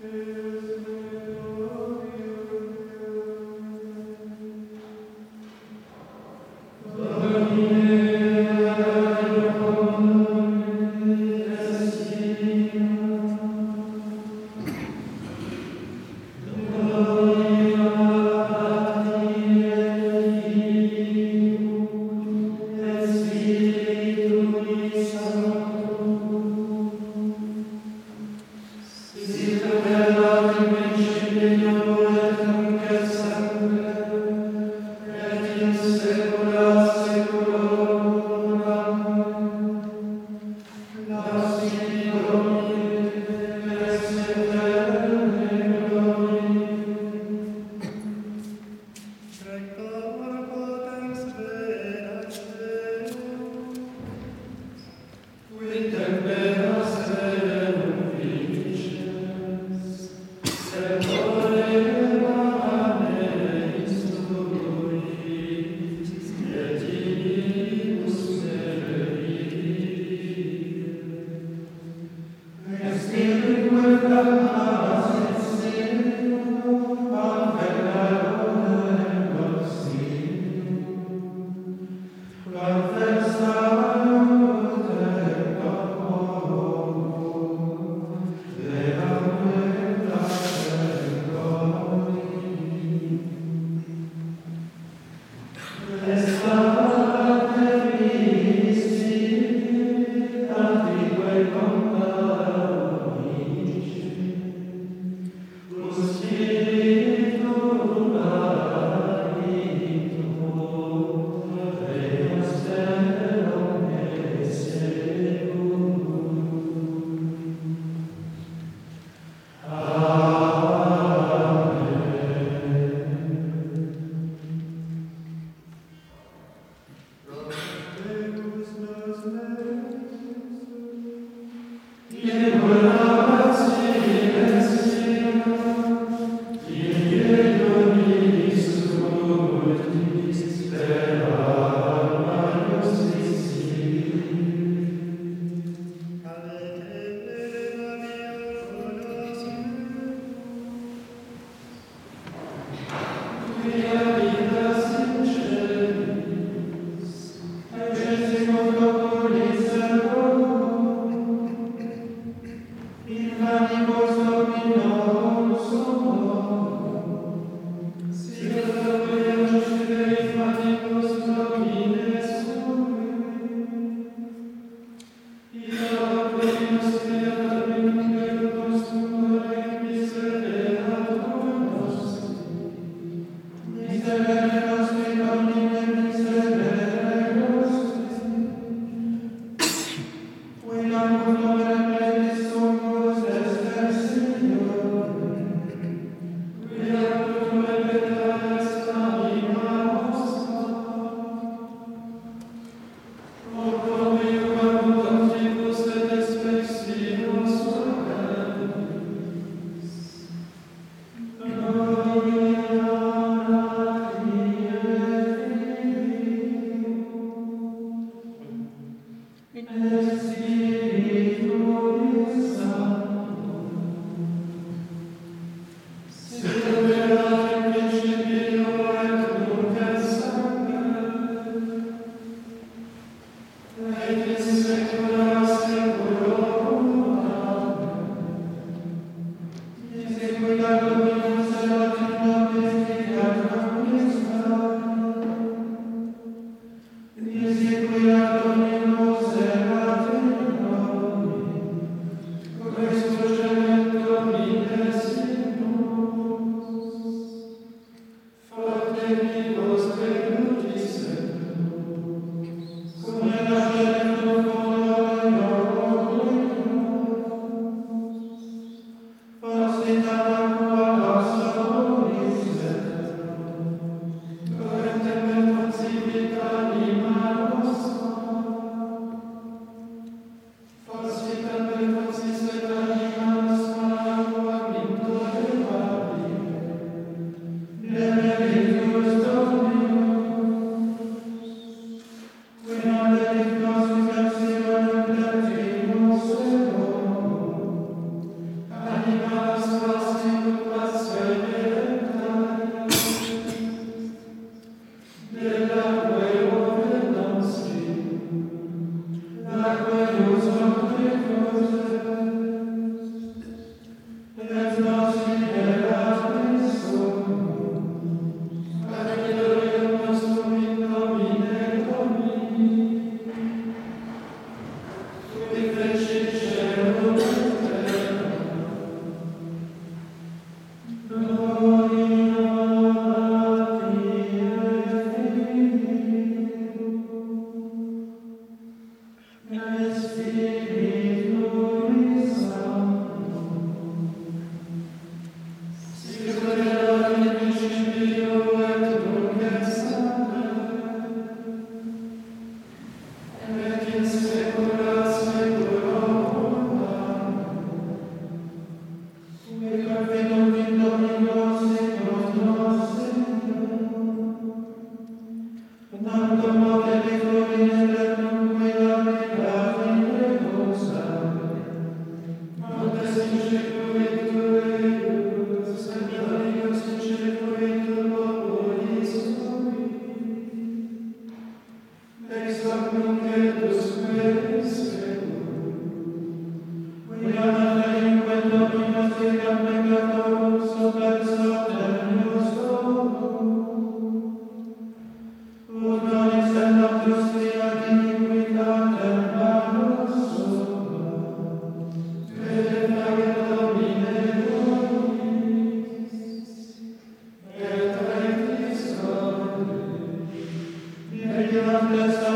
Hum. plus